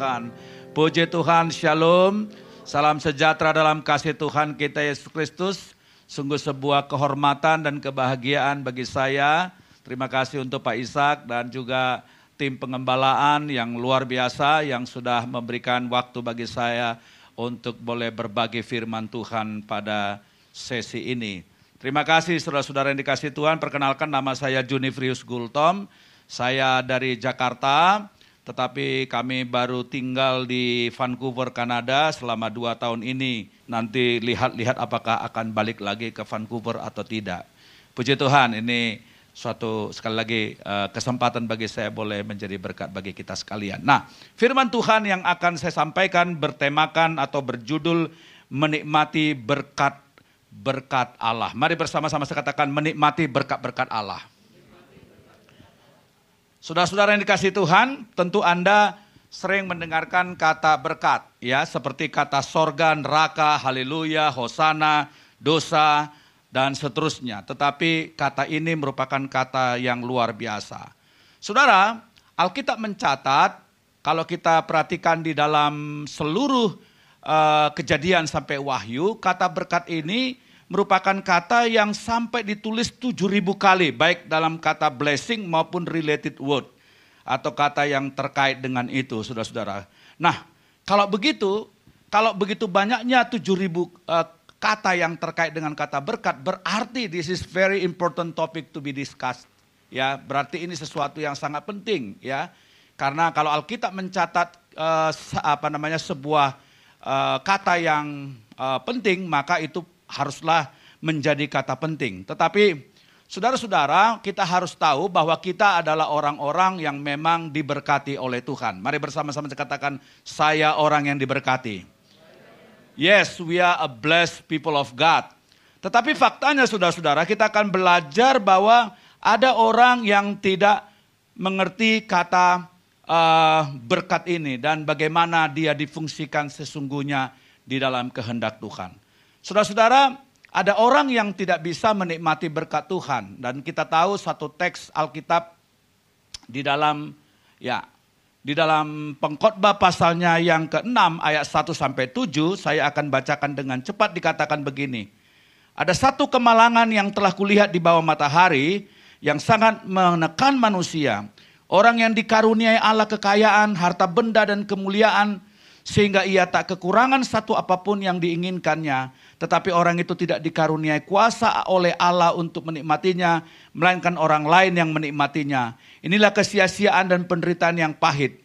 Tuhan. Puji Tuhan, Shalom. Salam sejahtera dalam kasih Tuhan kita Yesus Kristus. Sungguh sebuah kehormatan dan kebahagiaan bagi saya. Terima kasih untuk Pak Ishak dan juga tim pengembalaan yang luar biasa yang sudah memberikan waktu bagi saya untuk boleh berbagi firman Tuhan pada sesi ini. Terima kasih saudara-saudara yang dikasih Tuhan. Perkenalkan nama saya Junifrius Gultom. Saya dari Jakarta, tetapi kami baru tinggal di Vancouver, Kanada selama dua tahun ini. Nanti lihat-lihat apakah akan balik lagi ke Vancouver atau tidak. Puji Tuhan, ini suatu sekali lagi eh, kesempatan bagi saya boleh menjadi berkat bagi kita sekalian. Nah, firman Tuhan yang akan saya sampaikan bertemakan atau berjudul menikmati berkat berkat Allah. Mari bersama-sama saya katakan menikmati berkat-berkat Allah. Saudara-saudara yang dikasih Tuhan, tentu Anda sering mendengarkan kata berkat, ya, seperti kata sorga, neraka, haleluya, hosana, dosa, dan seterusnya. Tetapi kata ini merupakan kata yang luar biasa. Saudara, Alkitab mencatat, kalau kita perhatikan di dalam seluruh uh, kejadian sampai wahyu, kata berkat ini merupakan kata yang sampai ditulis 7000 kali, baik dalam kata blessing maupun related word. Atau kata yang terkait dengan itu, saudara-saudara. Nah, kalau begitu, kalau begitu banyaknya 7000 uh, kata yang terkait dengan kata berkat, berarti this is very important topic to be discussed. Ya, berarti ini sesuatu yang sangat penting, ya. Karena kalau Alkitab mencatat uh, apa namanya sebuah uh, kata yang uh, penting, maka itu haruslah menjadi kata penting. Tetapi saudara-saudara, kita harus tahu bahwa kita adalah orang-orang yang memang diberkati oleh Tuhan. Mari bersama-sama katakan, saya orang yang diberkati. Yes, we are a blessed people of God. Tetapi faktanya saudara-saudara, kita akan belajar bahwa ada orang yang tidak mengerti kata uh, berkat ini dan bagaimana dia difungsikan sesungguhnya di dalam kehendak Tuhan. Saudara-saudara, ada orang yang tidak bisa menikmati berkat Tuhan dan kita tahu satu teks Alkitab di dalam ya di dalam pengkhotbah pasalnya yang ke-6 ayat 1 sampai 7 saya akan bacakan dengan cepat dikatakan begini. Ada satu kemalangan yang telah kulihat di bawah matahari yang sangat menekan manusia. Orang yang dikaruniai Allah kekayaan, harta benda dan kemuliaan sehingga ia tak kekurangan satu apa pun yang diinginkannya tetapi orang itu tidak dikaruniai kuasa oleh Allah untuk menikmatinya, melainkan orang lain yang menikmatinya. Inilah kesia-siaan dan penderitaan yang pahit.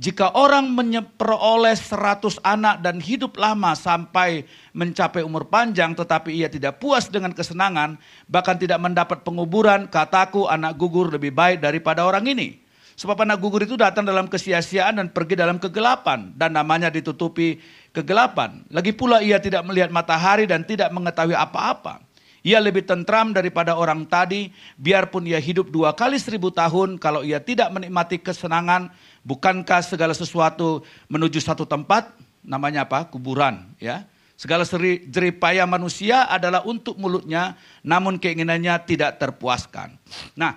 Jika orang memperoleh seratus anak dan hidup lama sampai mencapai umur panjang tetapi ia tidak puas dengan kesenangan, bahkan tidak mendapat penguburan, kataku anak gugur lebih baik daripada orang ini. Sebab anak gugur itu datang dalam kesia-siaan dan pergi dalam kegelapan dan namanya ditutupi kegelapan. Lagi pula ia tidak melihat matahari dan tidak mengetahui apa-apa. Ia lebih tentram daripada orang tadi, biarpun ia hidup dua kali seribu tahun, kalau ia tidak menikmati kesenangan, bukankah segala sesuatu menuju satu tempat, namanya apa? Kuburan, ya. Segala jeripaya manusia adalah untuk mulutnya, namun keinginannya tidak terpuaskan. Nah,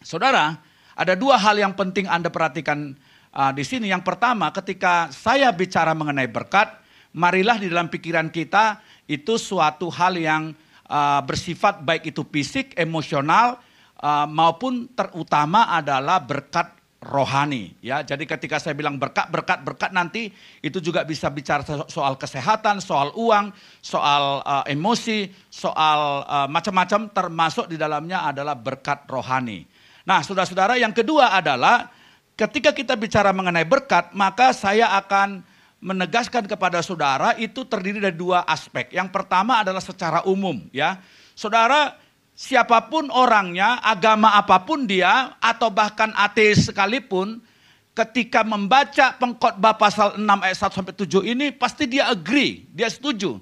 saudara, ada dua hal yang penting Anda perhatikan uh, di sini. Yang pertama, ketika saya bicara mengenai berkat, marilah di dalam pikiran kita itu suatu hal yang uh, bersifat baik itu fisik, emosional, uh, maupun terutama adalah berkat rohani ya. Jadi ketika saya bilang berkat berkat berkat nanti itu juga bisa bicara soal kesehatan, soal uang, soal uh, emosi, soal uh, macam-macam termasuk di dalamnya adalah berkat rohani. Nah, saudara-saudara, yang kedua adalah ketika kita bicara mengenai berkat, maka saya akan menegaskan kepada saudara itu terdiri dari dua aspek. Yang pertama adalah secara umum, ya. Saudara, siapa pun orangnya, agama apa pun dia, atau bahkan ateis sekalipun, ketika membaca pengkhotbah pasal 6 ayat 1 sampai 7 ini pasti dia agree, dia setuju.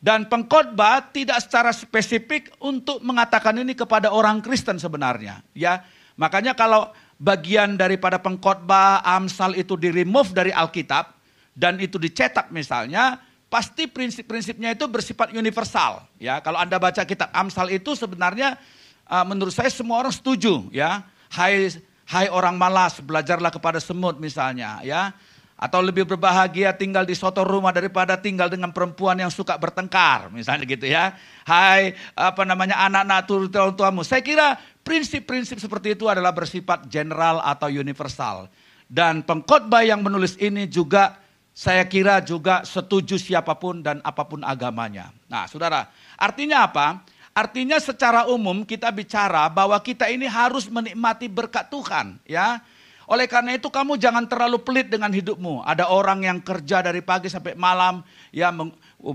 Dan pengkhotbah tidak secara spesifik untuk mengatakan ini kepada orang Kristen sebenarnya, ya. Makanya kalau bagian daripada pengkhotbah Amsal itu di remove dari Alkitab dan itu dicetak misalnya, pasti prinsip-prinsipnya itu bersifat universal. Ya, kalau Anda baca kitab Amsal itu sebenarnya uh, menurut saya semua orang setuju ya. Hai hai orang malas, belajarlah kepada semut misalnya ya. Atau lebih berbahagia tinggal di soto rumah daripada tinggal dengan perempuan yang suka bertengkar, misalnya gitu ya. Hai, apa namanya anak-anak turut orang tuamu. Saya kira prinsip-prinsip seperti itu adalah bersifat general atau universal. Dan pengkhotbah yang menulis ini juga saya kira juga setuju siapa pun dan apa pun agamanya. Nah, Saudara, artinya apa? Artinya secara umum kita bicara bahwa kita ini harus menikmati berkat Tuhan, ya. Oleh karena itu kamu jangan terlalu pelit dengan hidupmu. Ada orang yang kerja dari pagi sampai malam, ya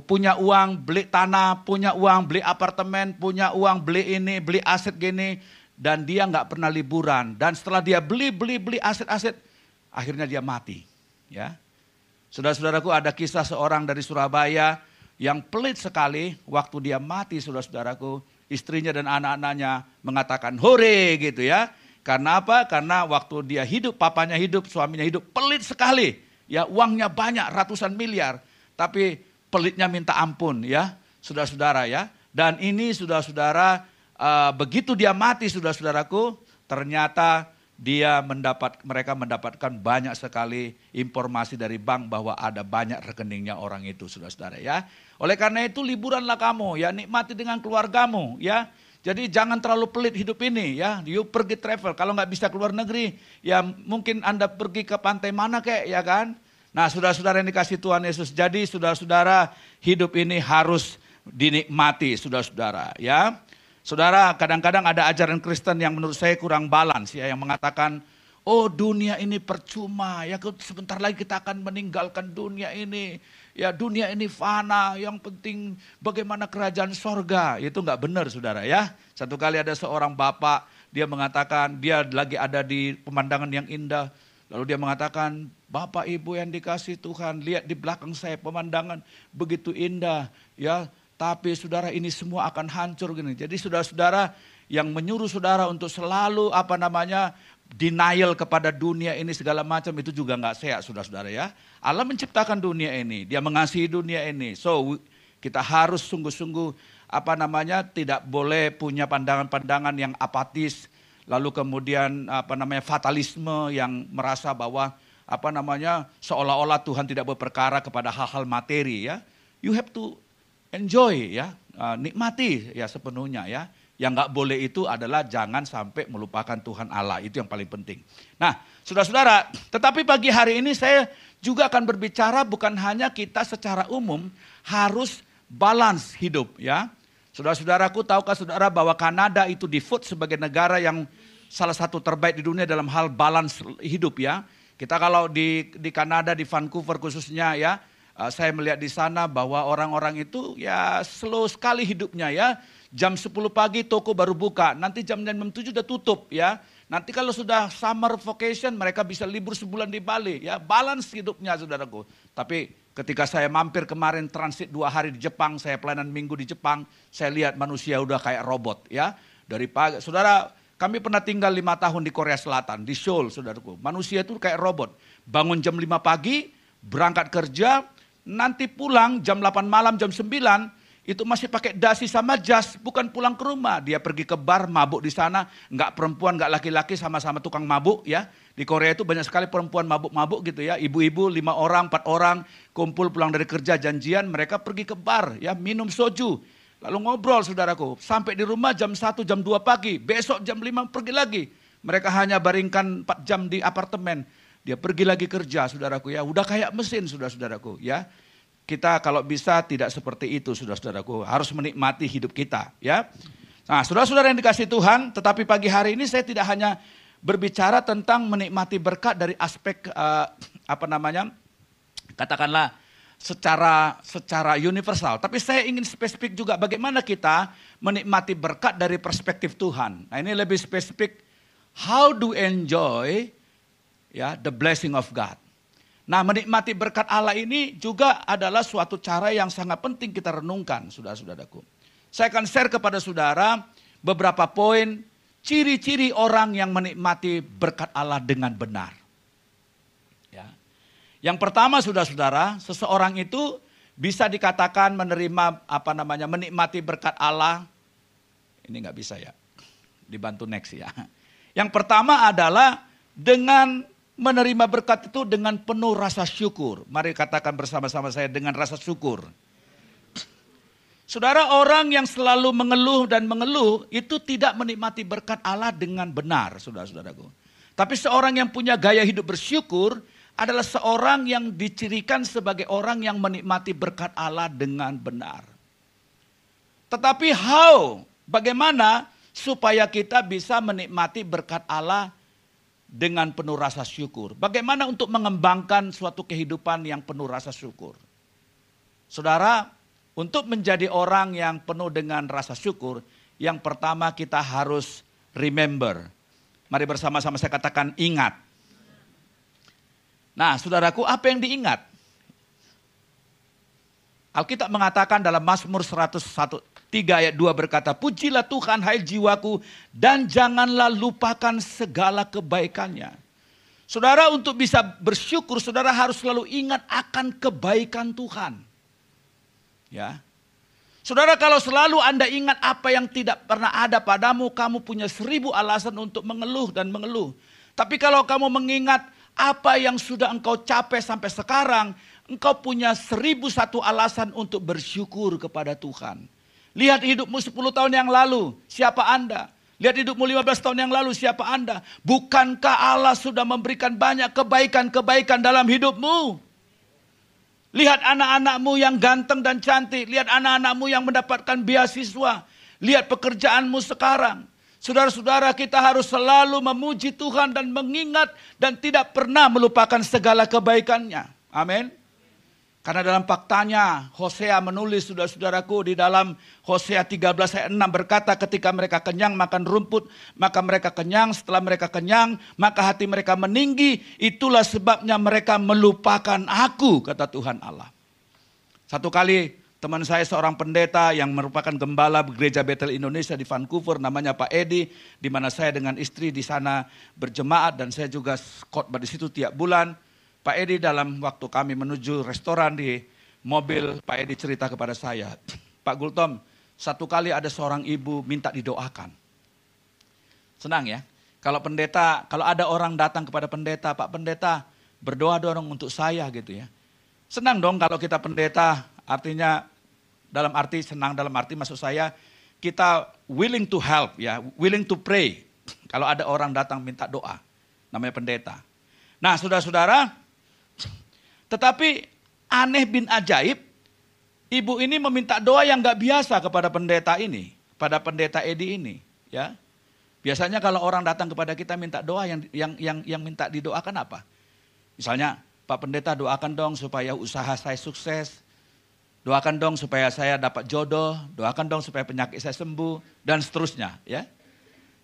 punya uang beli tanah, punya uang beli apartemen, punya uang beli ini, beli aset gini, dan dia nggak pernah liburan. Dan setelah dia beli, beli, beli aset-aset, akhirnya dia mati. Ya, saudara-saudaraku ada kisah seorang dari Surabaya yang pelit sekali waktu dia mati, saudara-saudaraku, istrinya dan anak-anaknya mengatakan hore gitu ya karena apa? Karena waktu dia hidup, papanya hidup, suaminya hidup, pelit sekali. Ya, uangnya banyak, ratusan miliar. Tapi pelitnya minta ampun ya, saudara-saudara ya. Dan ini saudara-saudara, uh, begitu dia mati saudara-saudaraku, ternyata dia mendapat mereka mendapatkan banyak sekali informasi dari bank bahwa ada banyak rekeningnya orang itu saudara-saudara ya. Oleh karena itu liburanlah kamu ya nikmati dengan keluargamu ya. Jadi jangan terlalu pelit hidup ini ya. You pergi travel. Kalau nggak bisa keluar negeri, ya mungkin Anda pergi ke pantai mana kek ya kan. Nah saudara-saudara yang dikasih Tuhan Yesus. Jadi saudara-saudara hidup ini harus dinikmati saudara-saudara ya. Saudara kadang-kadang ada ajaran Kristen yang menurut saya kurang balance ya. Yang mengatakan oh dunia ini percuma ya sebentar lagi kita akan meninggalkan dunia ini ya dunia ini fana, yang penting bagaimana kerajaan sorga. Itu nggak benar saudara ya. Satu kali ada seorang bapak, dia mengatakan dia lagi ada di pemandangan yang indah. Lalu dia mengatakan, Bapak Ibu yang dikasih Tuhan, lihat di belakang saya pemandangan begitu indah. ya. Tapi saudara ini semua akan hancur gini. Jadi saudara-saudara yang menyuruh saudara untuk selalu apa namanya denial kepada dunia ini segala macam itu juga nggak sehat saudara-saudara ya. Allah menciptakan dunia ini, dia mengasihi dunia ini. So kita harus sungguh-sungguh apa namanya tidak boleh punya pandangan-pandangan yang apatis, lalu kemudian apa namanya fatalisme yang merasa bahwa apa namanya seolah-olah Tuhan tidak berperkara kepada hal-hal materi ya. You have to enjoy ya, uh, nikmati ya sepenuhnya ya. Yang nggak boleh itu adalah jangan sampai melupakan Tuhan Allah. Itu yang paling penting. Nah, saudara-saudara, tetapi pagi hari ini saya juga akan berbicara bukan hanya kita secara umum harus balance hidup ya. Saudara-saudaraku tahukah saudara bahwa Kanada itu di food sebagai negara yang salah satu terbaik di dunia dalam hal balance hidup ya. Kita kalau di di Kanada di Vancouver khususnya ya, uh, saya melihat di sana bahwa orang-orang itu ya slow sekali hidupnya ya. Jam 10 pagi toko baru buka, nanti jam 6 7 udah tutup ya. Nanti kalau sudah summer vacation mereka bisa libur sebulan di Bali. Ya balance hidupnya saudaraku. Tapi ketika saya mampir kemarin transit dua hari di Jepang, saya pelayanan minggu di Jepang, saya lihat manusia udah kayak robot ya. Dari pagi, saudara kami pernah tinggal lima tahun di Korea Selatan, di Seoul saudaraku. Manusia itu kayak robot. Bangun jam 5 pagi, berangkat kerja, nanti pulang jam 8 malam, jam 9, itu masih pakai dasi sama jas, bukan pulang ke rumah. Dia pergi ke bar, mabuk di sana, nggak perempuan, nggak laki-laki, sama-sama tukang mabuk ya. Di Korea itu banyak sekali perempuan mabuk-mabuk gitu ya. Ibu-ibu lima orang, empat orang, kumpul pulang dari kerja janjian, mereka pergi ke bar ya, minum soju. Lalu ngobrol saudaraku, sampai di rumah jam 1, jam 2 pagi, besok jam 5 pergi lagi. Mereka hanya baringkan 4 jam di apartemen. Dia pergi lagi kerja saudaraku ya, udah kayak mesin saudara-saudaraku ya kita kalau bisa tidak seperti itu saudara-saudaraku. Harus menikmati hidup kita ya. Nah saudara-saudara yang dikasih Tuhan, tetapi pagi hari ini saya tidak hanya berbicara tentang menikmati berkat dari aspek uh, apa namanya katakanlah secara secara universal, tapi saya ingin spesifik juga bagaimana kita menikmati berkat dari perspektif Tuhan. Nah ini lebih spesifik, how do enjoy ya the blessing of God. Nah menikmati berkat Allah ini juga adalah suatu cara yang sangat penting kita renungkan saudara-saudaraku. Saya akan share kepada saudara beberapa poin ciri-ciri orang yang menikmati berkat Allah dengan benar. Ya. Yang pertama saudara-saudara, seseorang itu bisa dikatakan menerima apa namanya menikmati berkat Allah. Ini nggak bisa ya, dibantu next ya. Yang pertama adalah dengan menerima berkat itu dengan penuh rasa syukur. Mari katakan bersama-sama saya dengan rasa syukur. Saudara orang yang selalu mengeluh dan mengeluh itu tidak menikmati berkat Allah dengan benar, saudara-saudaraku. Tapi seorang yang punya gaya hidup bersyukur adalah seorang yang dicirikan sebagai orang yang menikmati berkat Allah dengan benar. Tetapi how? Bagaimana supaya kita bisa menikmati berkat Allah dengan penuh rasa syukur? Bagaimana untuk mengembangkan suatu kehidupan yang penuh rasa syukur? Saudara, untuk menjadi orang yang penuh dengan rasa syukur, yang pertama kita harus remember. Mari bersama-sama saya katakan ingat. Nah, saudaraku, apa yang diingat? Alkitab mengatakan dalam Mazmur 101 3 ayat 2 berkata, Pujilah Tuhan hai jiwaku dan janganlah lupakan segala kebaikannya. Saudara untuk bisa bersyukur, saudara harus selalu ingat akan kebaikan Tuhan. Ya. Saudara kalau selalu Anda ingat apa yang tidak pernah ada padamu, kamu punya seribu alasan untuk mengeluh dan mengeluh. Tapi kalau kamu mengingat apa yang sudah engkau capai sampai sekarang, engkau punya seribu satu alasan untuk bersyukur kepada Tuhan. Lihat hidupmu 10 tahun yang lalu, siapa Anda? Lihat hidupmu 15 tahun yang lalu, siapa Anda? Bukankah Allah sudah memberikan banyak kebaikan-kebaikan dalam hidupmu? Lihat anak-anakmu yang ganteng dan cantik. Lihat anak-anakmu yang mendapatkan beasiswa. Lihat pekerjaanmu sekarang. Saudara-saudara kita harus selalu memuji Tuhan dan mengingat dan tidak pernah melupakan segala kebaikannya. Amin. Karena dalam faktanya Hosea menulis saudara-saudaraku di dalam Hosea 13 ayat 6 berkata ketika mereka kenyang makan rumput maka mereka kenyang setelah mereka kenyang maka hati mereka meninggi itulah sebabnya mereka melupakan aku kata Tuhan Allah. Satu kali teman saya seorang pendeta yang merupakan gembala gereja Bethel Indonesia di Vancouver namanya Pak Edi di mana saya dengan istri di sana berjemaat dan saya juga khotbah di situ tiap bulan. Pak Edi dalam waktu kami menuju restoran di mobil Pak Edi cerita kepada saya, Pak Gultom, satu kali ada seorang ibu minta didoakan. Senang ya. Kalau pendeta, kalau ada orang datang kepada pendeta, Pak Pendeta, berdoa dorong untuk saya gitu ya. Senang dong kalau kita pendeta, artinya dalam arti senang dalam arti maksud saya kita willing to help ya, willing to pray. Kalau ada orang datang minta doa, namanya pendeta. Nah, saudara-saudara, tetapi aneh bin ajaib, ibu ini meminta doa yang nggak biasa kepada pendeta ini, pada pendeta Edi ini, ya. Biasanya kalau orang datang kepada kita minta doa yang yang yang yang minta didoakan apa? Misalnya, Pak Pendeta doakan dong supaya usaha saya sukses, Doakan dong supaya saya dapat jodoh, doakan dong supaya penyakit saya sembuh, dan seterusnya. ya.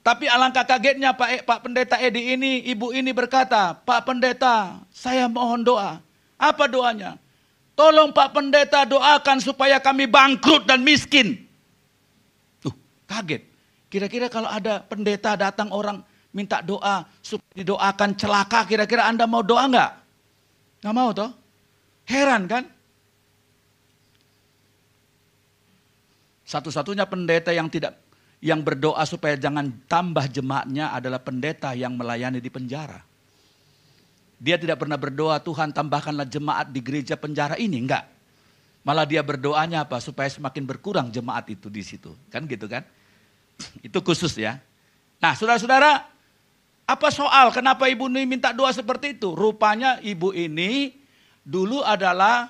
Tapi alangkah kagetnya Pak, e, Pak Pendeta Edi ini, ibu ini berkata, Pak Pendeta, saya mohon doa. Apa doanya? Tolong Pak Pendeta doakan supaya kami bangkrut dan miskin. Tuh, kaget. Kira-kira kalau ada pendeta datang orang minta doa supaya didoakan celaka, kira-kira Anda mau doa nggak? Nggak mau toh? Heran kan? Satu-satunya pendeta yang tidak yang berdoa supaya jangan tambah jemaatnya adalah pendeta yang melayani di penjara. Dia tidak pernah berdoa, Tuhan tambahkanlah jemaat di gereja penjara ini, enggak. Malah dia berdoanya apa? Supaya semakin berkurang jemaat itu di situ. Kan gitu kan? Itu khusus ya. Nah saudara-saudara, apa soal kenapa ibu ini minta doa seperti itu? Rupanya ibu ini dulu adalah,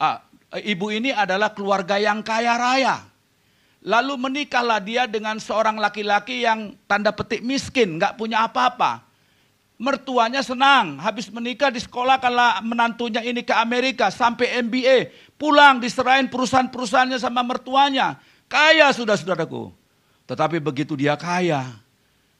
ah, ibu ini adalah keluarga yang kaya raya. Lalu menikahlah dia dengan seorang laki-laki yang tanda petik miskin, nggak punya apa-apa. Mertuanya senang, habis menikah di sekolah kalau menantunya ini ke Amerika sampai MBA, pulang diserahin perusahaan-perusahaannya sama mertuanya. Kaya sudah saudaraku. Tetapi begitu dia kaya,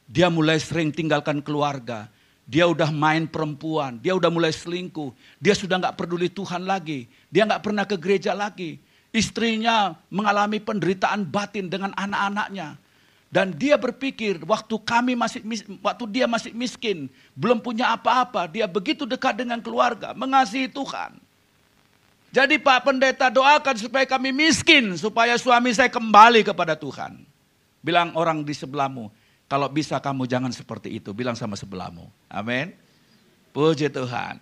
dia mulai sering tinggalkan keluarga. Dia udah main perempuan, dia udah mulai selingkuh. Dia sudah nggak peduli Tuhan lagi. Dia nggak pernah ke gereja lagi Istrinya mengalami penderitaan batin dengan anak-anaknya. Dan dia berpikir waktu kami masih waktu dia masih miskin, belum punya apa-apa, dia begitu dekat dengan keluarga, mengasihi Tuhan. Jadi Pak Pendeta doakan supaya kami miskin, supaya suami saya kembali kepada Tuhan. Bilang orang di sebelahmu, kalau bisa kamu jangan seperti itu, bilang sama sebelahmu. Amin. Puji Tuhan.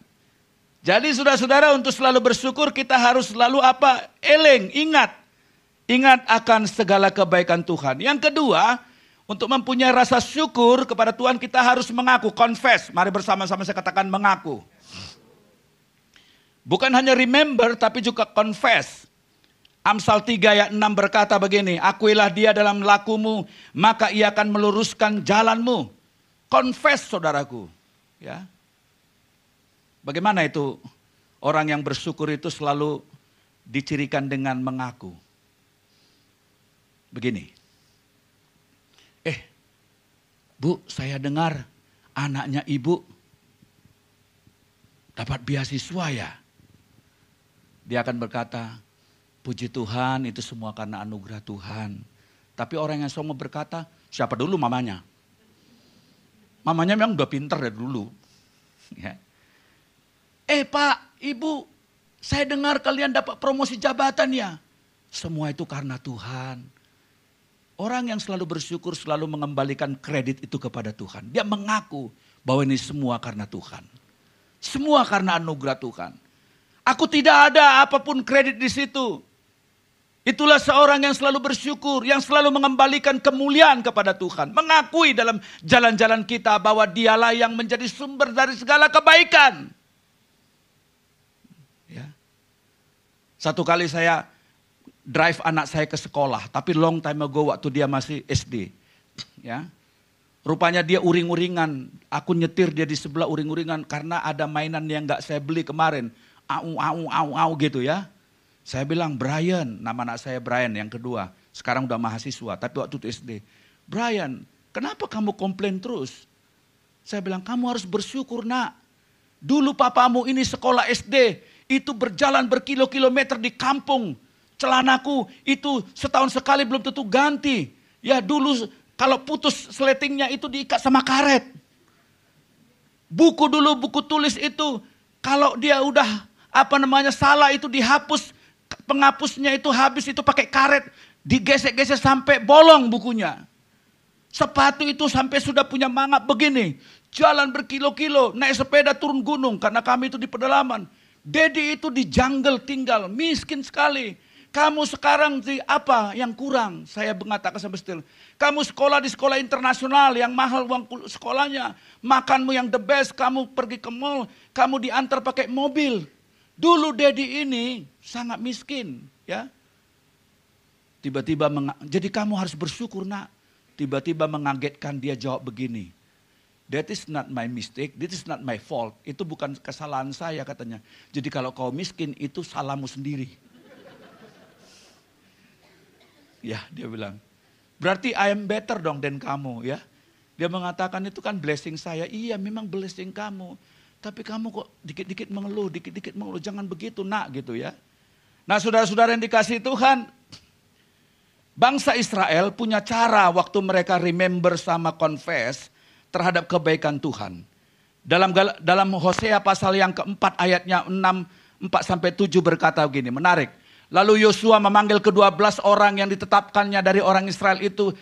Jadi saudara-saudara untuk selalu bersyukur kita harus selalu apa? Eleng, ingat. Ingat akan segala kebaikan Tuhan. Yang kedua, untuk mempunyai rasa syukur kepada Tuhan kita harus mengaku, confess. Mari bersama-sama saya katakan mengaku. Bukan hanya remember tapi juga confess. Amsal 3 ayat 6 berkata begini, Akuilah dia dalam lakumu, maka ia akan meluruskan jalanmu. Confess saudaraku. Ya, Bagaimana itu orang yang bersyukur itu selalu dicirikan dengan mengaku. Begini. Eh, Bu, saya dengar anaknya ibu dapat beasiswa ya. Dia akan berkata, puji Tuhan itu semua karena anugerah Tuhan. Tapi orang yang sombong berkata, siapa dulu mamanya? Mamanya memang udah pinter dari dulu. Ya. Eh pak, ibu, saya dengar kalian dapat promosi jabatan ya. Semua itu karena Tuhan. Orang yang selalu bersyukur selalu mengembalikan kredit itu kepada Tuhan. Dia mengaku bahwa ini semua karena Tuhan. Semua karena anugerah Tuhan. Aku tidak ada apa pun kredit di situ. Itulah seorang yang selalu bersyukur, yang selalu mengembalikan kemuliaan kepada Tuhan. Mengakui dalam jalan-jalan kita bahwa dialah yang menjadi sumber dari segala kebaikan. Satu kali saya drive anak saya ke sekolah, tapi long time ago waktu dia masih SD. Ya. Rupanya dia uring-uringan, aku nyetir dia di sebelah uring-uringan karena ada mainan yang nggak saya beli kemarin. Au, au, au, au gitu ya. Saya bilang, Brian, nama anak saya Brian yang kedua. Sekarang udah mahasiswa, tapi waktu itu SD. Brian, kenapa kamu komplain terus? Saya bilang, kamu harus bersyukur nak. Dulu papamu ini sekolah SD, itu berjalan berkilo-kilometer di kampung. Celanaku itu setahun sekali belum tentu ganti. Ya dulu kalau putus sletingnya itu diikat sama karet. Buku dulu, buku tulis itu kalau dia udah apa namanya salah itu dihapus, penghapusnya itu habis itu pakai karet, digesek-gesek sampai bolong bukunya. Sepatu itu sampai sudah punya mangap begini. Jalan berkilo-kilo, naik sepeda turun gunung karena kami itu di pedalaman. Dedi itu di jungle tinggal, miskin sekali. Kamu sekarang di apa yang kurang? Saya mengatakan sama Stil. Kamu sekolah di sekolah internasional yang mahal uang sekolahnya. Makanmu yang the best, kamu pergi ke mall, kamu diantar pakai mobil. Dulu Dedi ini sangat miskin, ya. Tiba-tiba jadi kamu harus bersyukur nak. Tiba-tiba mengagetkan dia jawab begini. That is not my mistake, that is not my fault. Itu bukan kesalahan saya katanya. Jadi kalau kau miskin itu salahmu sendiri. Ya dia bilang. Berarti I am better dong dan kamu ya. Dia mengatakan itu kan blessing saya. Iya memang blessing kamu. Tapi kamu kok dikit-dikit mengeluh, dikit-dikit mengeluh. Jangan begitu nak gitu ya. Nah saudara-saudara yang dikasih Tuhan. Bangsa Israel punya cara waktu mereka remember sama confess terhadap kebaikan Tuhan. Dalam dalam Hosea pasal yang keempat ayatnya 6 4 sampai 7 berkata begini, menarik. Lalu Yosua memanggil kedua belas orang yang ditetapkannya dari orang Israel itu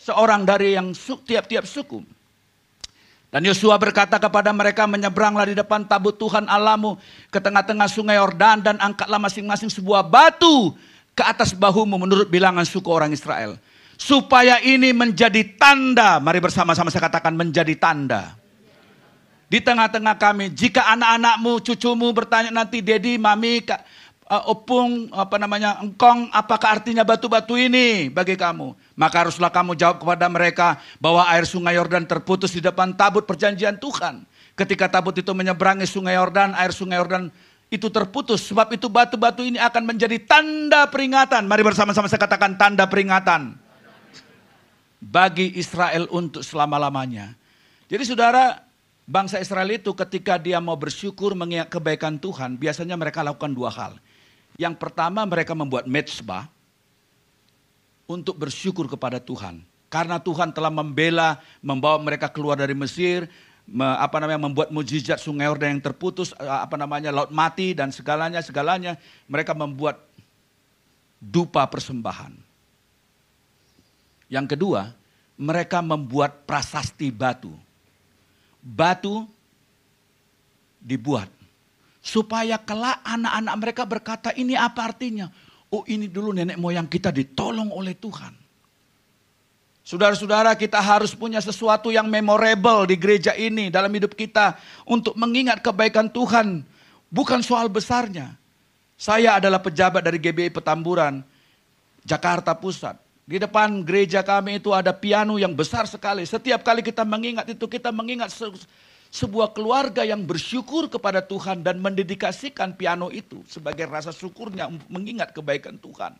seorang dari yang tiap-tiap suku. Dan Yosua berkata kepada mereka, menyeberanglah di depan tabut Tuhan Alamu ke tengah-tengah sungai Yordan dan angkatlah masing-masing sebuah batu ke atas bahumu menurut bilangan suku orang Israel supaya ini menjadi tanda. Mari bersama-sama saya katakan menjadi tanda. Di tengah-tengah kami, jika anak-anakmu, cucumu bertanya nanti, Dedi, Mami, uh, Opung, apa namanya, Engkong, apakah artinya batu-batu ini bagi kamu? Maka haruslah kamu jawab kepada mereka bahwa air sungai Yordan terputus di depan tabut perjanjian Tuhan. Ketika tabut itu menyeberangi sungai Yordan, air sungai Yordan itu terputus. Sebab itu batu-batu ini akan menjadi tanda peringatan. Mari bersama-sama saya katakan tanda peringatan bagi Israel untuk selama-lamanya. Jadi saudara, bangsa Israel itu ketika dia mau bersyukur mengingat kebaikan Tuhan, biasanya mereka lakukan dua hal. Yang pertama mereka membuat mezbah untuk bersyukur kepada Tuhan. Karena Tuhan telah membela, membawa mereka keluar dari Mesir, me, apa namanya membuat mujizat sungai Yordan yang terputus, apa namanya laut mati dan segalanya segalanya, mereka membuat dupa persembahan. Yang kedua, mereka membuat prasasti batu. Batu dibuat. Supaya kelak anak-anak mereka berkata ini apa artinya? Oh ini dulu nenek moyang kita ditolong oleh Tuhan. Saudara-saudara kita harus punya sesuatu yang memorable di gereja ini dalam hidup kita. Untuk mengingat kebaikan Tuhan. Bukan soal besarnya. Saya adalah pejabat dari GBI Petamburan, Jakarta Pusat. Di depan gereja kami itu ada piano yang besar sekali. Setiap kali kita mengingat itu, kita mengingat sebuah keluarga yang bersyukur kepada Tuhan dan mendedikasikan piano itu sebagai rasa syukurnya mengingat kebaikan Tuhan.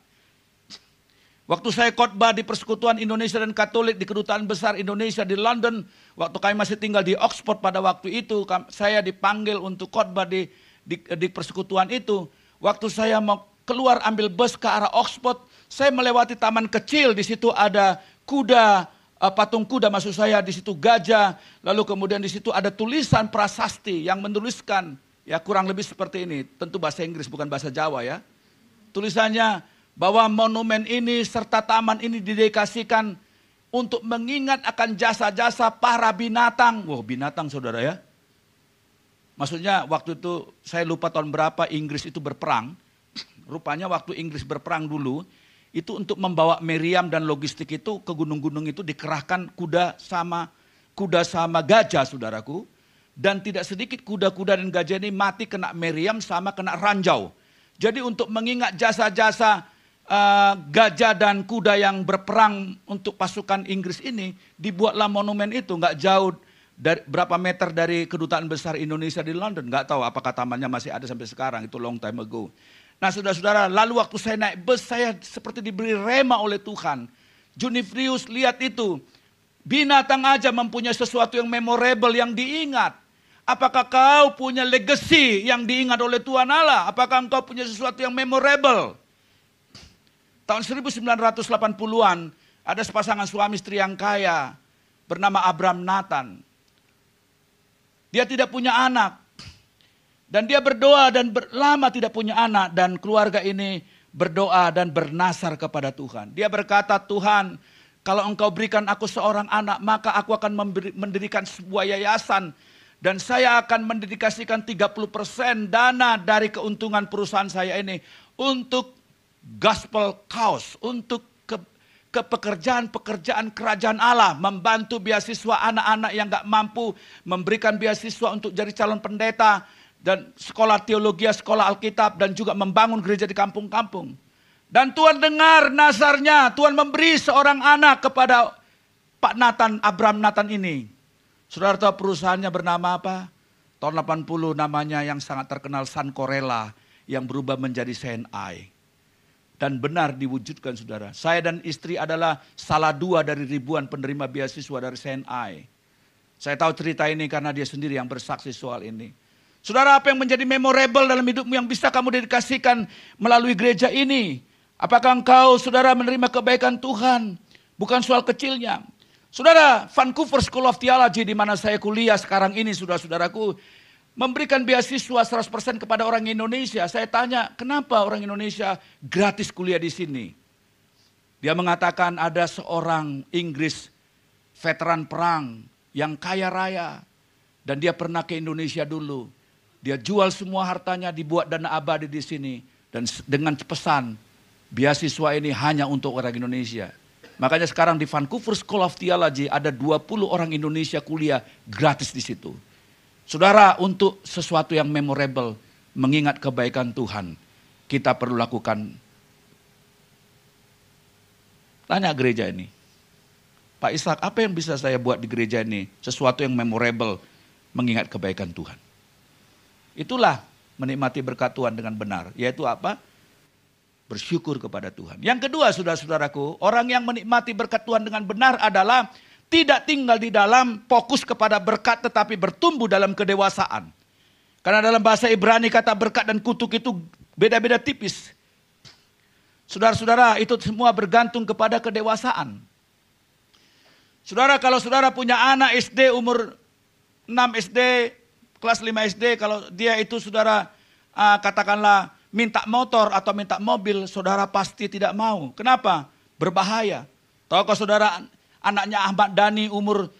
Waktu saya khotbah di Persekutuan Indonesia dan Katolik di Kedutaan Besar Indonesia di London, waktu kami masih tinggal di Oxford pada waktu itu, saya dipanggil untuk khotbah di, di, di persekutuan itu. Waktu saya mau keluar ambil bus ke arah Oxford, saya melewati taman kecil, di situ ada kuda, uh, patung kuda maksud saya, di situ gajah, lalu kemudian di situ ada tulisan prasasti yang menuliskan, ya kurang lebih seperti ini, tentu bahasa Inggris bukan bahasa Jawa ya. Tulisannya bahwa monumen ini serta taman ini didedikasikan untuk mengingat akan jasa-jasa para binatang. Wah wow, binatang saudara ya. Maksudnya waktu itu saya lupa tahun berapa Inggris itu berperang. Rupanya waktu Inggris berperang dulu, itu untuk membawa Meriam dan logistik itu ke gunung-gunung itu dikerahkan kuda sama kuda sama gajah saudaraku. Dan tidak sedikit kuda-kuda dan gajah ini mati kena Meriam sama kena ranjau. Jadi untuk mengingat jasa-jasa uh, gajah dan kuda yang berperang untuk pasukan Inggris ini, dibuatlah monumen itu nggak jauh dari, berapa meter dari kedutaan besar Indonesia di London. Nggak tahu apakah tamannya masih ada sampai sekarang, itu long time ago. Nah saudara-saudara, lalu waktu saya naik bus, saya seperti diberi rema oleh Tuhan. Junifrius lihat itu, binatang aja mempunyai sesuatu yang memorable, yang diingat. Apakah kau punya legacy yang diingat oleh Tuhan Allah? Apakah engkau punya sesuatu yang memorable? Tahun 1980-an, ada sepasangan suami istri yang kaya, bernama Abraham Nathan. Dia tidak punya anak, dan dia berdoa dan lama tidak punya anak dan keluarga ini berdoa dan bernasar kepada Tuhan. Dia berkata, Tuhan, kalau engkau berikan aku seorang anak, maka aku akan mendirikan sebuah yayasan. Dan saya akan mendedikasikan 30% dana dari keuntungan perusahaan saya ini untuk gospel cause, untuk ke pekerjaan-pekerjaan kerajaan Allah, membantu beasiswa anak-anak yang gak mampu, memberikan beasiswa untuk jadi calon pendeta, dan sekolah teologi, sekolah Alkitab dan juga membangun gereja di kampung-kampung. Dan Tuhan dengar nasarnya, Tuhan memberi seorang anak kepada Pak Nathan, Abraham Nathan ini. Saudara tahu perusahaannya bernama apa? Tahun 80 namanya yang sangat terkenal San Corella yang berubah menjadi CNI. Dan benar diwujudkan saudara. Saya dan istri adalah salah dua dari ribuan penerima beasiswa dari CNI. Saya tahu cerita ini karena dia sendiri yang bersaksi soal ini. Saudara, apa yang menjadi memorable dalam hidupmu yang bisa kamu dedikasikan melalui gereja ini? Apakah engkau, saudara, menerima kebaikan Tuhan? Bukan soal kecilnya. Saudara, Vancouver School of Theology di mana saya kuliah sekarang ini, saudara-saudaraku, memberikan beasiswa 100% kepada orang Indonesia. Saya tanya, kenapa orang Indonesia gratis kuliah di sini? Dia mengatakan ada seorang Inggris veteran perang yang kaya raya. Dan dia pernah ke Indonesia dulu. Dia jual semua hartanya, dibuat dana abadi di sini. Dan dengan pesan, beasiswa ini hanya untuk orang Indonesia. Makanya sekarang di Vancouver School of Theology ada 20 orang Indonesia kuliah gratis di situ. Saudara, untuk sesuatu yang memorable, mengingat kebaikan Tuhan, kita perlu lakukan. Tanya gereja ini. Pak Ishak, apa yang bisa saya buat di gereja ini? Sesuatu yang memorable, mengingat kebaikan Tuhan. Itulah menikmati berkat Tuhan dengan benar. Yaitu apa? Bersyukur kepada Tuhan. Yang kedua saudara-saudaraku, orang yang menikmati berkat Tuhan dengan benar adalah tidak tinggal di dalam fokus kepada berkat tetapi bertumbuh dalam kedewasaan. Karena dalam bahasa Ibrani kata berkat dan kutuk itu beda-beda tipis. Saudara-saudara, itu semua bergantung kepada kedewasaan. Saudara, kalau saudara punya anak SD umur 6 SD, kelas 5 SD kalau dia itu saudara uh, katakanlah minta motor atau minta mobil, saudara pasti tidak mau. Kenapa? Berbahaya. Tahu kalau saudara anaknya Ahmad Dhani umur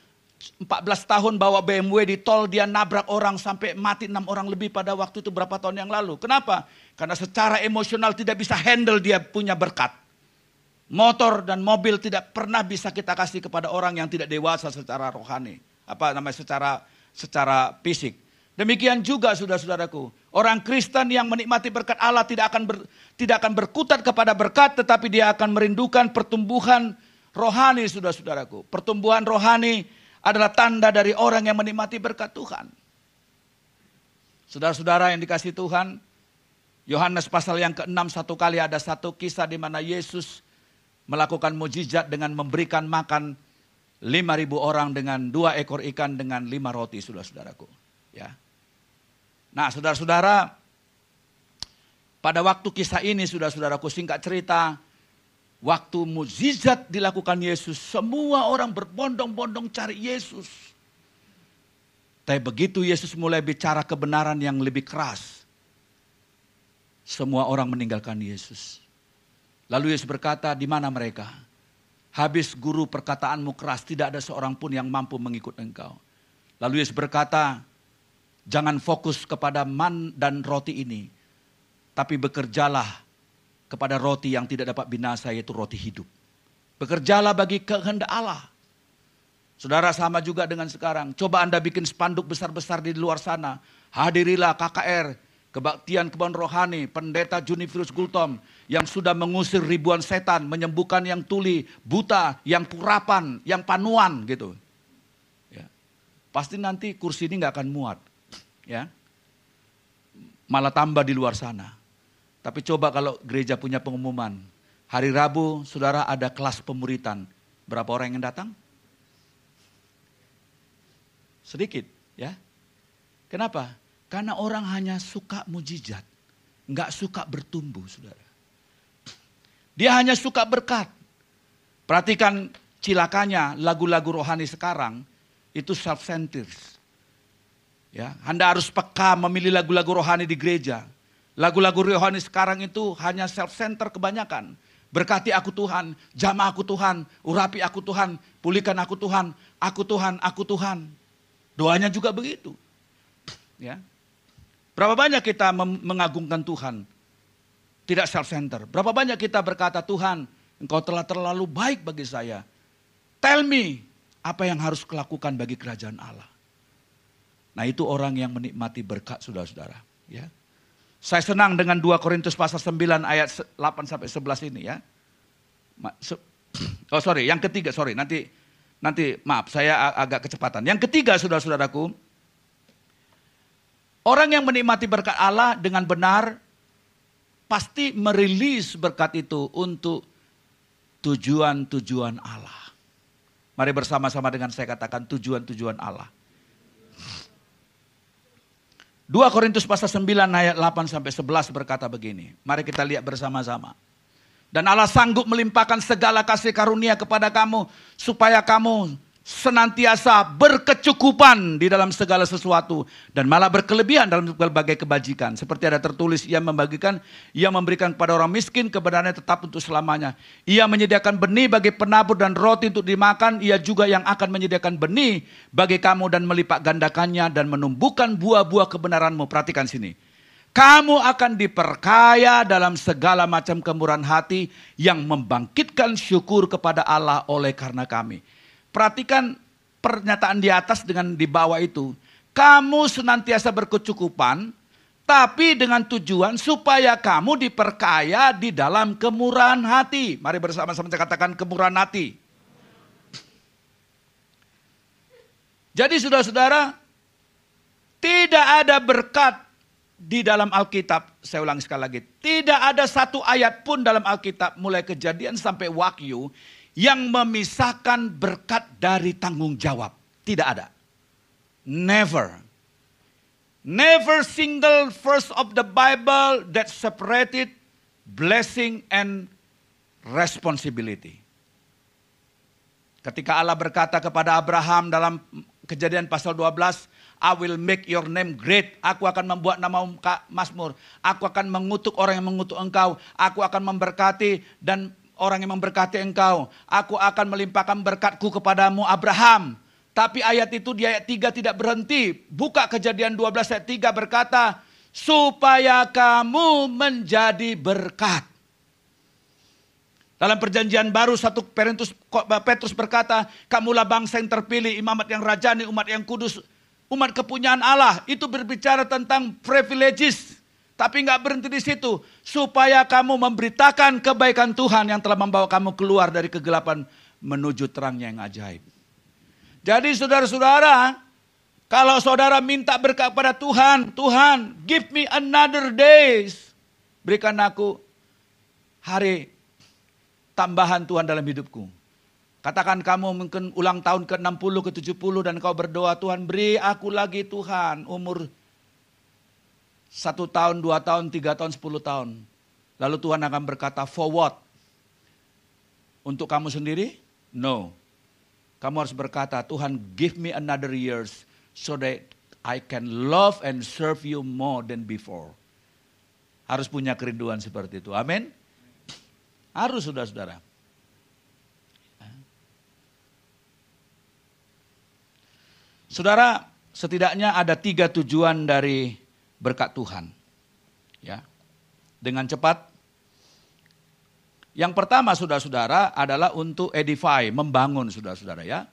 14 tahun bawa BMW di tol, dia nabrak orang sampai mati enam orang lebih pada waktu itu berapa tahun yang lalu. Kenapa? Karena secara emosional tidak bisa handle dia punya berkat. Motor dan mobil tidak pernah bisa kita kasih kepada orang yang tidak dewasa secara rohani. Apa namanya secara secara fisik. Demikian juga saudara-saudaraku. Orang Kristen yang menikmati berkat Allah tidak akan ber, tidak akan berkutat kepada berkat tetapi dia akan merindukan pertumbuhan rohani saudara-saudaraku. Pertumbuhan rohani adalah tanda dari orang yang menikmati berkat Tuhan. Saudara-saudara yang dikasih Tuhan, Yohanes pasal yang ke-6 satu kali ada satu kisah di mana Yesus melakukan mujizat dengan memberikan makan 5.000 orang dengan dua ekor ikan dengan lima roti, saudara-saudaraku. Ya. Nah, saudara-saudara, pada waktu kisah ini, saudara-saudaraku, singkat cerita, Waktu mukjizat dilakukan Yesus, semua orang berbondong-bondong cari Yesus. Tapi begitu Yesus mulai bicara kebenaran yang lebih keras, semua orang meninggalkan Yesus. Lalu Yesus berkata, di mana mereka? Habis guru perkataanmu keras, tidak ada seorang pun yang mampu mengikut engkau. Lalu Yesus berkata, jangan fokus kepada man dan roti ini, tapi bekerjalah kepada roti yang tidak dapat binasa yaitu roti hidup. Bekerjalah bagi kehendak Allah. Saudara sama juga dengan sekarang. Coba Anda bikin spanduk besar-besar di luar sana. Hadirilah KKR, kebaktian kebun rohani, pendeta Junifirus Gultom yang sudah mengusir ribuan setan, menyembuhkan yang tuli, buta, yang kurapan, yang panuan gitu. Ya. Pasti nanti kursi ini nggak akan muat. Ya. Malah tambah di luar sana. Tapi coba kalau gereja punya pengumuman, hari Rabu saudara ada kelas pemuritan. Berapa orang yang datang? Sedikit, ya. Kenapa? Karena orang hanya suka mujizat, nggak suka bertumbuh, saudara. Dia hanya suka berkat. Perhatikan cilakanya lagu-lagu rohani sekarang itu self-centered. Ya, Anda harus peka memilih lagu-lagu rohani di gereja. Lagu-lagu rohani sekarang itu hanya self-center kebanyakan. Berkati aku Tuhan, jamah aku Tuhan, urapi aku Tuhan, pulihkan aku Tuhan, aku Tuhan, aku Tuhan. Doanya juga begitu. Ya. Berapa banyak kita mengagungkan Tuhan? Tidak self-center. Berapa banyak kita berkata, Tuhan, engkau telah terlalu baik bagi saya. Tell me, apa yang harus kulakukan bagi kerajaan Allah. Nah itu orang yang menikmati berkat saudara-saudara. Ya. Saya senang dengan 2 Korintus pasal 9 ayat 8 sampai 11 ini ya. Oh sorry, yang ketiga, sorry, nanti nanti maaf saya agak kecepatan. Yang ketiga saudara-saudaraku, orang yang menikmati berkat Allah dengan benar pasti merilis berkat itu untuk tujuan-tujuan Allah. Mari bersama-sama dengan saya katakan tujuan-tujuan Allah. 2 Korintus pasal 9 ayat 8 sampai 11 berkata begini. Mari kita lihat bersama-sama. Dan Allah sanggup melimpahkan segala kasih karunia kepada kamu supaya kamu senantiasa berkecukupan di dalam segala sesuatu dan malah berkelebihan dalam berbagai kebajikan. Seperti ada tertulis, ia membagikan, ia memberikan kepada orang miskin kebenarannya tetap untuk selamanya. Ia menyediakan benih bagi penabur dan roti untuk dimakan, ia juga yang akan menyediakan benih bagi kamu dan melipat gandakannya dan menumbuhkan buah-buah kebenaranmu. Perhatikan sini. Kamu akan diperkaya dalam segala macam kemurahan hati yang membangkitkan syukur kepada Allah oleh karena kami Perhatikan pernyataan di atas dengan di bawah itu. Kamu senantiasa berkecukupan, tapi dengan tujuan supaya kamu diperkaya di dalam kemurahan hati. Mari bersama-sama kita katakan kemurahan hati. Jadi saudara-saudara, tidak ada berkat di dalam Alkitab, saya ulangi sekali lagi, tidak ada satu ayat pun dalam Alkitab mulai kejadian sampai wakyu yang memisahkan berkat dari tanggung jawab. Tidak ada. Never. Never single verse of the Bible that separated blessing and responsibility. Ketika Allah berkata kepada Abraham dalam kejadian pasal 12, I will make your name great. Aku akan membuat nama Masmur. Aku akan mengutuk orang yang mengutuk engkau. Aku akan memberkati dan orang yang memberkati engkau. Aku akan melimpahkan berkatku kepadamu Abraham. Tapi ayat itu di ayat 3 tidak berhenti. Buka kejadian 12 ayat 3 berkata, supaya kamu menjadi berkat. Dalam perjanjian baru satu Petrus, Petrus berkata, kamulah bangsa yang terpilih, imamat yang rajani, umat yang kudus, umat kepunyaan Allah. Itu berbicara tentang privileges. Tapi nggak berhenti di situ. Supaya kamu memberitakan kebaikan Tuhan yang telah membawa kamu keluar dari kegelapan menuju terangnya yang ajaib. Jadi saudara-saudara, kalau saudara minta berkat pada Tuhan, Tuhan give me another days. Berikan aku hari tambahan Tuhan dalam hidupku. Katakan kamu mungkin ulang tahun ke-60, ke-70 dan kau berdoa, Tuhan beri aku lagi Tuhan umur satu tahun, dua tahun, tiga tahun, sepuluh tahun. Lalu Tuhan akan berkata, for what? Untuk kamu sendiri? No. Kamu harus berkata, Tuhan give me another years so that I can love and serve you more than before. Harus punya kerinduan seperti itu. Amin. Harus saudara-saudara. Saudara, setidaknya ada tiga tujuan dari berkat Tuhan. Ya, dengan cepat. Yang pertama, saudara-saudara, adalah untuk edify, membangun, saudara-saudara ya.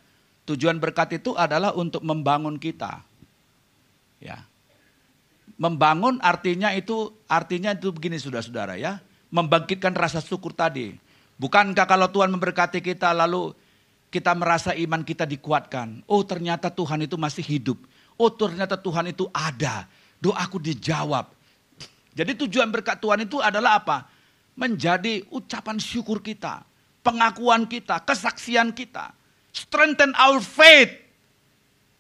Tujuan berkat itu adalah untuk membangun kita. Ya. Membangun artinya itu artinya itu begini saudara-saudara ya membangkitkan rasa syukur tadi. Bukankah kalau Tuhan memberkati kita lalu kita merasa iman kita dikuatkan. Oh ternyata Tuhan itu masih hidup. Oh ternyata Tuhan itu ada. Doaku dijawab. Jadi tujuan berkat Tuhan itu adalah apa? Menjadi ucapan syukur kita. Pengakuan kita, kesaksian kita. Strengthen our faith.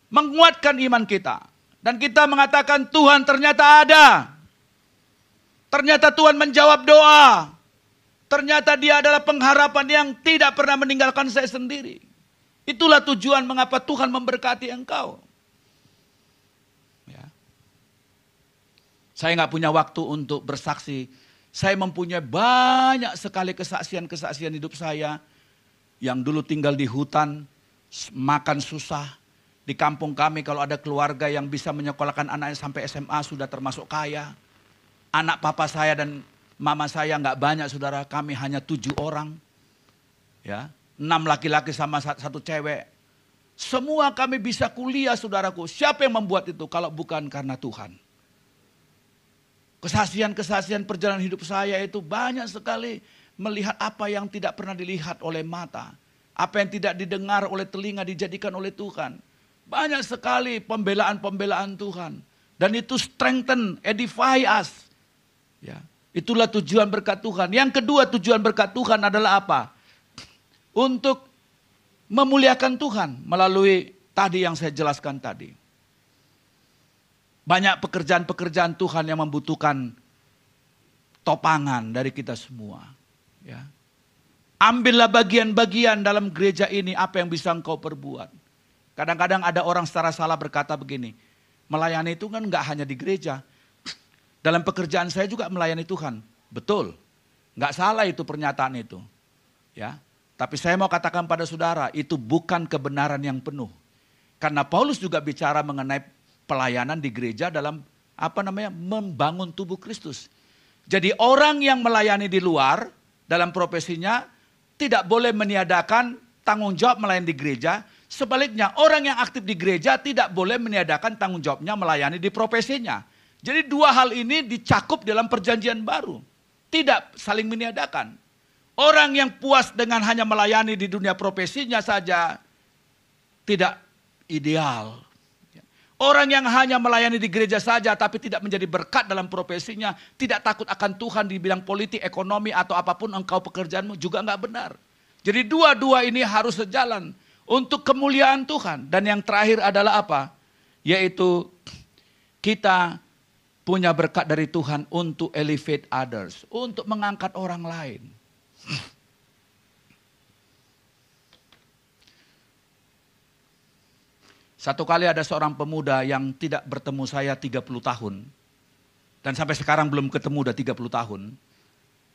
Menguatkan iman kita. Dan kita mengatakan Tuhan ternyata ada. Ternyata Tuhan menjawab doa. Ternyata dia adalah pengharapan yang tidak pernah meninggalkan saya sendiri. Itulah tujuan mengapa Tuhan memberkati engkau. Saya nggak punya waktu untuk bersaksi. Saya mempunyai banyak sekali kesaksian-kesaksian hidup saya. Yang dulu tinggal di hutan, makan susah. Di kampung kami kalau ada keluarga yang bisa menyekolahkan anaknya sampai SMA sudah termasuk kaya Anak papa saya dan mama saya nggak banyak saudara, kami hanya tujuh orang. Ya, enam laki-laki sama satu cewek. Semua kami bisa kuliah saudaraku. Siapa yang membuat itu kalau bukan karena Tuhan? Kesaksian-kesaksian perjalanan hidup saya itu banyak sekali melihat apa yang tidak pernah dilihat oleh mata. Apa yang tidak didengar oleh telinga dijadikan oleh Tuhan. Banyak sekali pembelaan-pembelaan Tuhan. Dan itu strengthen, edify us. Ya, itulah tujuan berkat Tuhan. Yang kedua tujuan berkat Tuhan adalah apa? Untuk memuliakan Tuhan melalui tadi yang saya jelaskan tadi. Banyak pekerjaan-pekerjaan Tuhan yang membutuhkan topangan dari kita semua. Ya. Ambillah bagian-bagian dalam gereja ini apa yang bisa engkau perbuat. Kadang-kadang ada orang secara salah berkata begini, melayani itu kan nggak hanya di gereja, dalam pekerjaan saya juga melayani Tuhan. Betul. Nggak salah itu pernyataan itu. Ya. Tapi saya mau katakan pada saudara, itu bukan kebenaran yang penuh. Karena Paulus juga bicara mengenai pelayanan di gereja dalam apa namanya? membangun tubuh Kristus. Jadi orang yang melayani di luar dalam profesinya tidak boleh meniadakan tanggung jawab melayani di gereja. Sebaliknya orang yang aktif di gereja tidak boleh meniadakan tanggung jawabnya melayani di profesinya. Jadi dua hal ini dicakup dalam perjanjian baru. Tidak saling meniadakan. Orang yang puas dengan hanya melayani di dunia profesinya saja tidak ideal. Orang yang hanya melayani di gereja saja tapi tidak menjadi berkat dalam profesinya, tidak takut akan Tuhan di bidang politik, ekonomi atau apa pun engkau pekerjaanmu juga enggak benar. Jadi dua-dua ini harus sejalan untuk kemuliaan Tuhan. Dan yang terakhir adalah apa? Yaitu kita punya berkat dari Tuhan untuk elevate others, untuk mengangkat orang lain. Satu kali ada seorang pemuda yang tidak bertemu saya 30 tahun. Dan sampai sekarang belum ketemu udah 30 tahun.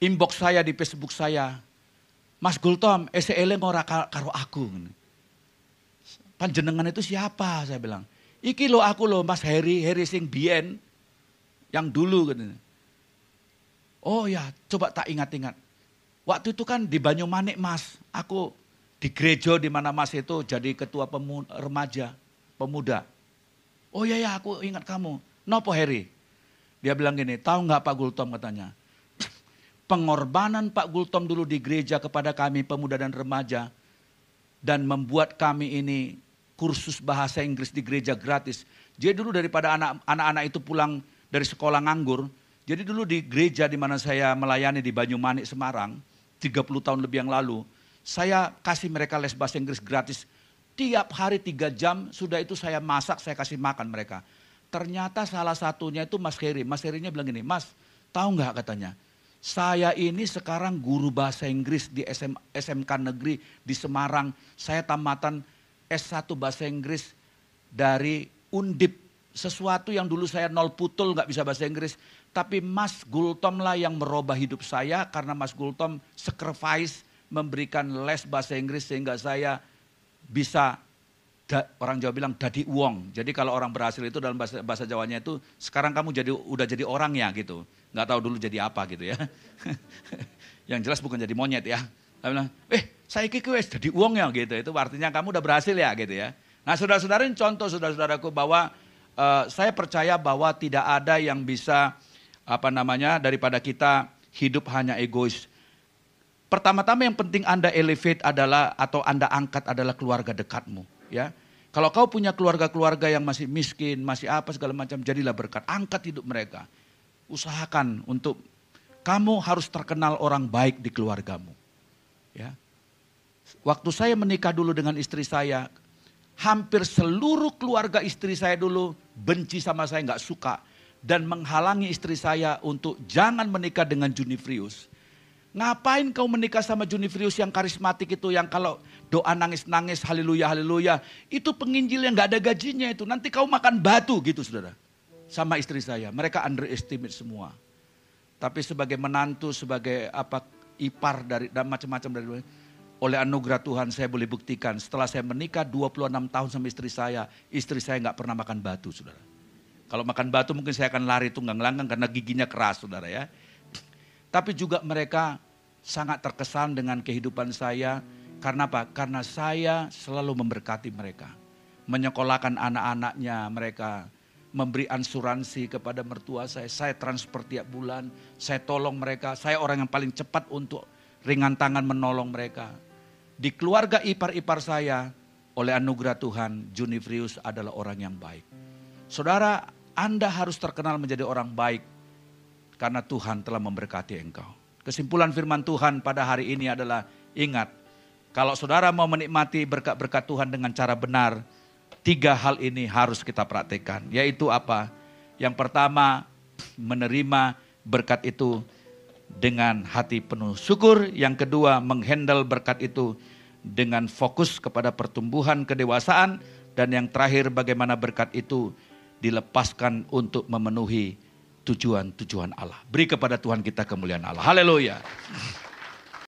Inbox saya di Facebook saya. Mas Gultom, SEL ngora karo aku. panjenengan itu siapa? Saya bilang, iki lo aku lo Mas Heri, Heri sing bien, yang dulu. Oh ya, coba tak ingat-ingat. Waktu itu kan di Banyumanik Mas, aku di gereja di mana Mas itu jadi ketua pemuda, remaja, pemuda. Oh iya ya, aku ingat kamu. Nopo Heri? Dia bilang gini, tahu nggak Pak Gultom katanya? Pengorbanan Pak Gultom dulu di gereja kepada kami pemuda dan remaja dan membuat kami ini kursus bahasa Inggris di gereja gratis. Jadi dulu daripada anak-anak itu pulang dari sekolah nganggur, jadi dulu di gereja di mana saya melayani di Banyumanik Semarang, 30 tahun lebih yang lalu, saya kasih mereka les bahasa Inggris gratis. Tiap hari tiga jam, sudah itu saya masak, saya kasih makan mereka. Ternyata salah satunya itu Mas Heri. Mas Herinya bilang gini, Mas tahu nggak katanya, saya ini sekarang guru bahasa Inggris di SM, SMK Negeri di Semarang. Saya tamatan S1 bahasa Inggris dari Undip. Sesuatu yang dulu saya nol putul nggak bisa bahasa Inggris. Tapi Mas Gultom lah yang merubah hidup saya karena Mas Gultom sacrifice memberikan les bahasa Inggris sehingga saya bisa da, orang Jawa bilang dadi uang. Jadi kalau orang berhasil itu dalam bahasa, bahasa Jawanya itu sekarang kamu jadi udah jadi orang ya gitu. Nggak tahu dulu jadi apa gitu ya. Yang jelas bukan jadi monyet ya. Saya bilang, eh saya kiki jadi uang ya gitu. Itu artinya kamu udah berhasil ya gitu ya. Nah saudara-saudara contoh saudara-saudaraku bahwa uh, saya percaya bahwa tidak ada yang bisa apa namanya daripada kita hidup hanya egois. Pertama-tama yang penting Anda elevate adalah atau Anda angkat adalah keluarga dekatmu ya. Kalau kau punya keluarga-keluarga yang masih miskin, masih apa segala macam, jadilah berkat. Angkat hidup mereka. Usahakan untuk kamu harus terkenal orang baik di keluargamu. Ya. Waktu saya menikah dulu dengan istri saya, hampir seluruh keluarga istri saya dulu benci sama saya, nggak suka. Dan menghalangi istri saya untuk jangan menikah dengan Junifrius. Ngapain kau menikah sama Junifrius yang karismatik itu, yang kalau doa nangis-nangis, haleluya, haleluya. Itu penginjil yang gak ada gajinya itu. Nanti kau makan batu gitu saudara. Sama istri saya, mereka underestimate semua. Tapi sebagai menantu, sebagai apa ipar dari dan macam-macam dari oleh anugerah Tuhan saya boleh buktikan setelah saya menikah 26 tahun sama istri saya, istri saya nggak pernah makan batu, saudara. Kalau makan batu mungkin saya akan lari tunggang langgang karena giginya keras, saudara ya. Tapi juga mereka sangat terkesan dengan kehidupan saya, karena apa? Karena saya selalu memberkati mereka. Menyekolahkan anak-anaknya mereka. Memberi ansuransi kepada mertua saya. Saya transfer tiap bulan. Saya tolong mereka. Saya orang yang paling cepat untuk ringan tangan menolong mereka. Di keluarga ipar-ipar saya, oleh anugerah Tuhan, Junifrius adalah orang yang baik. Saudara, Anda harus terkenal menjadi orang baik karena Tuhan telah memberkati engkau. Kesimpulan firman Tuhan pada hari ini adalah ingat, kalau saudara mau menikmati berkat-berkat Tuhan dengan cara benar, tiga hal ini harus kita praktekkan. Yaitu apa? Yang pertama, menerima berkat itu dengan hati penuh syukur. Yang kedua, menghandle berkat itu dengan fokus kepada pertumbuhan kedewasaan. Dan yang terakhir, bagaimana berkat itu dilepaskan untuk memenuhi tujuan-tujuan Allah. Beri kepada Tuhan kita kemuliaan Allah. Haleluya.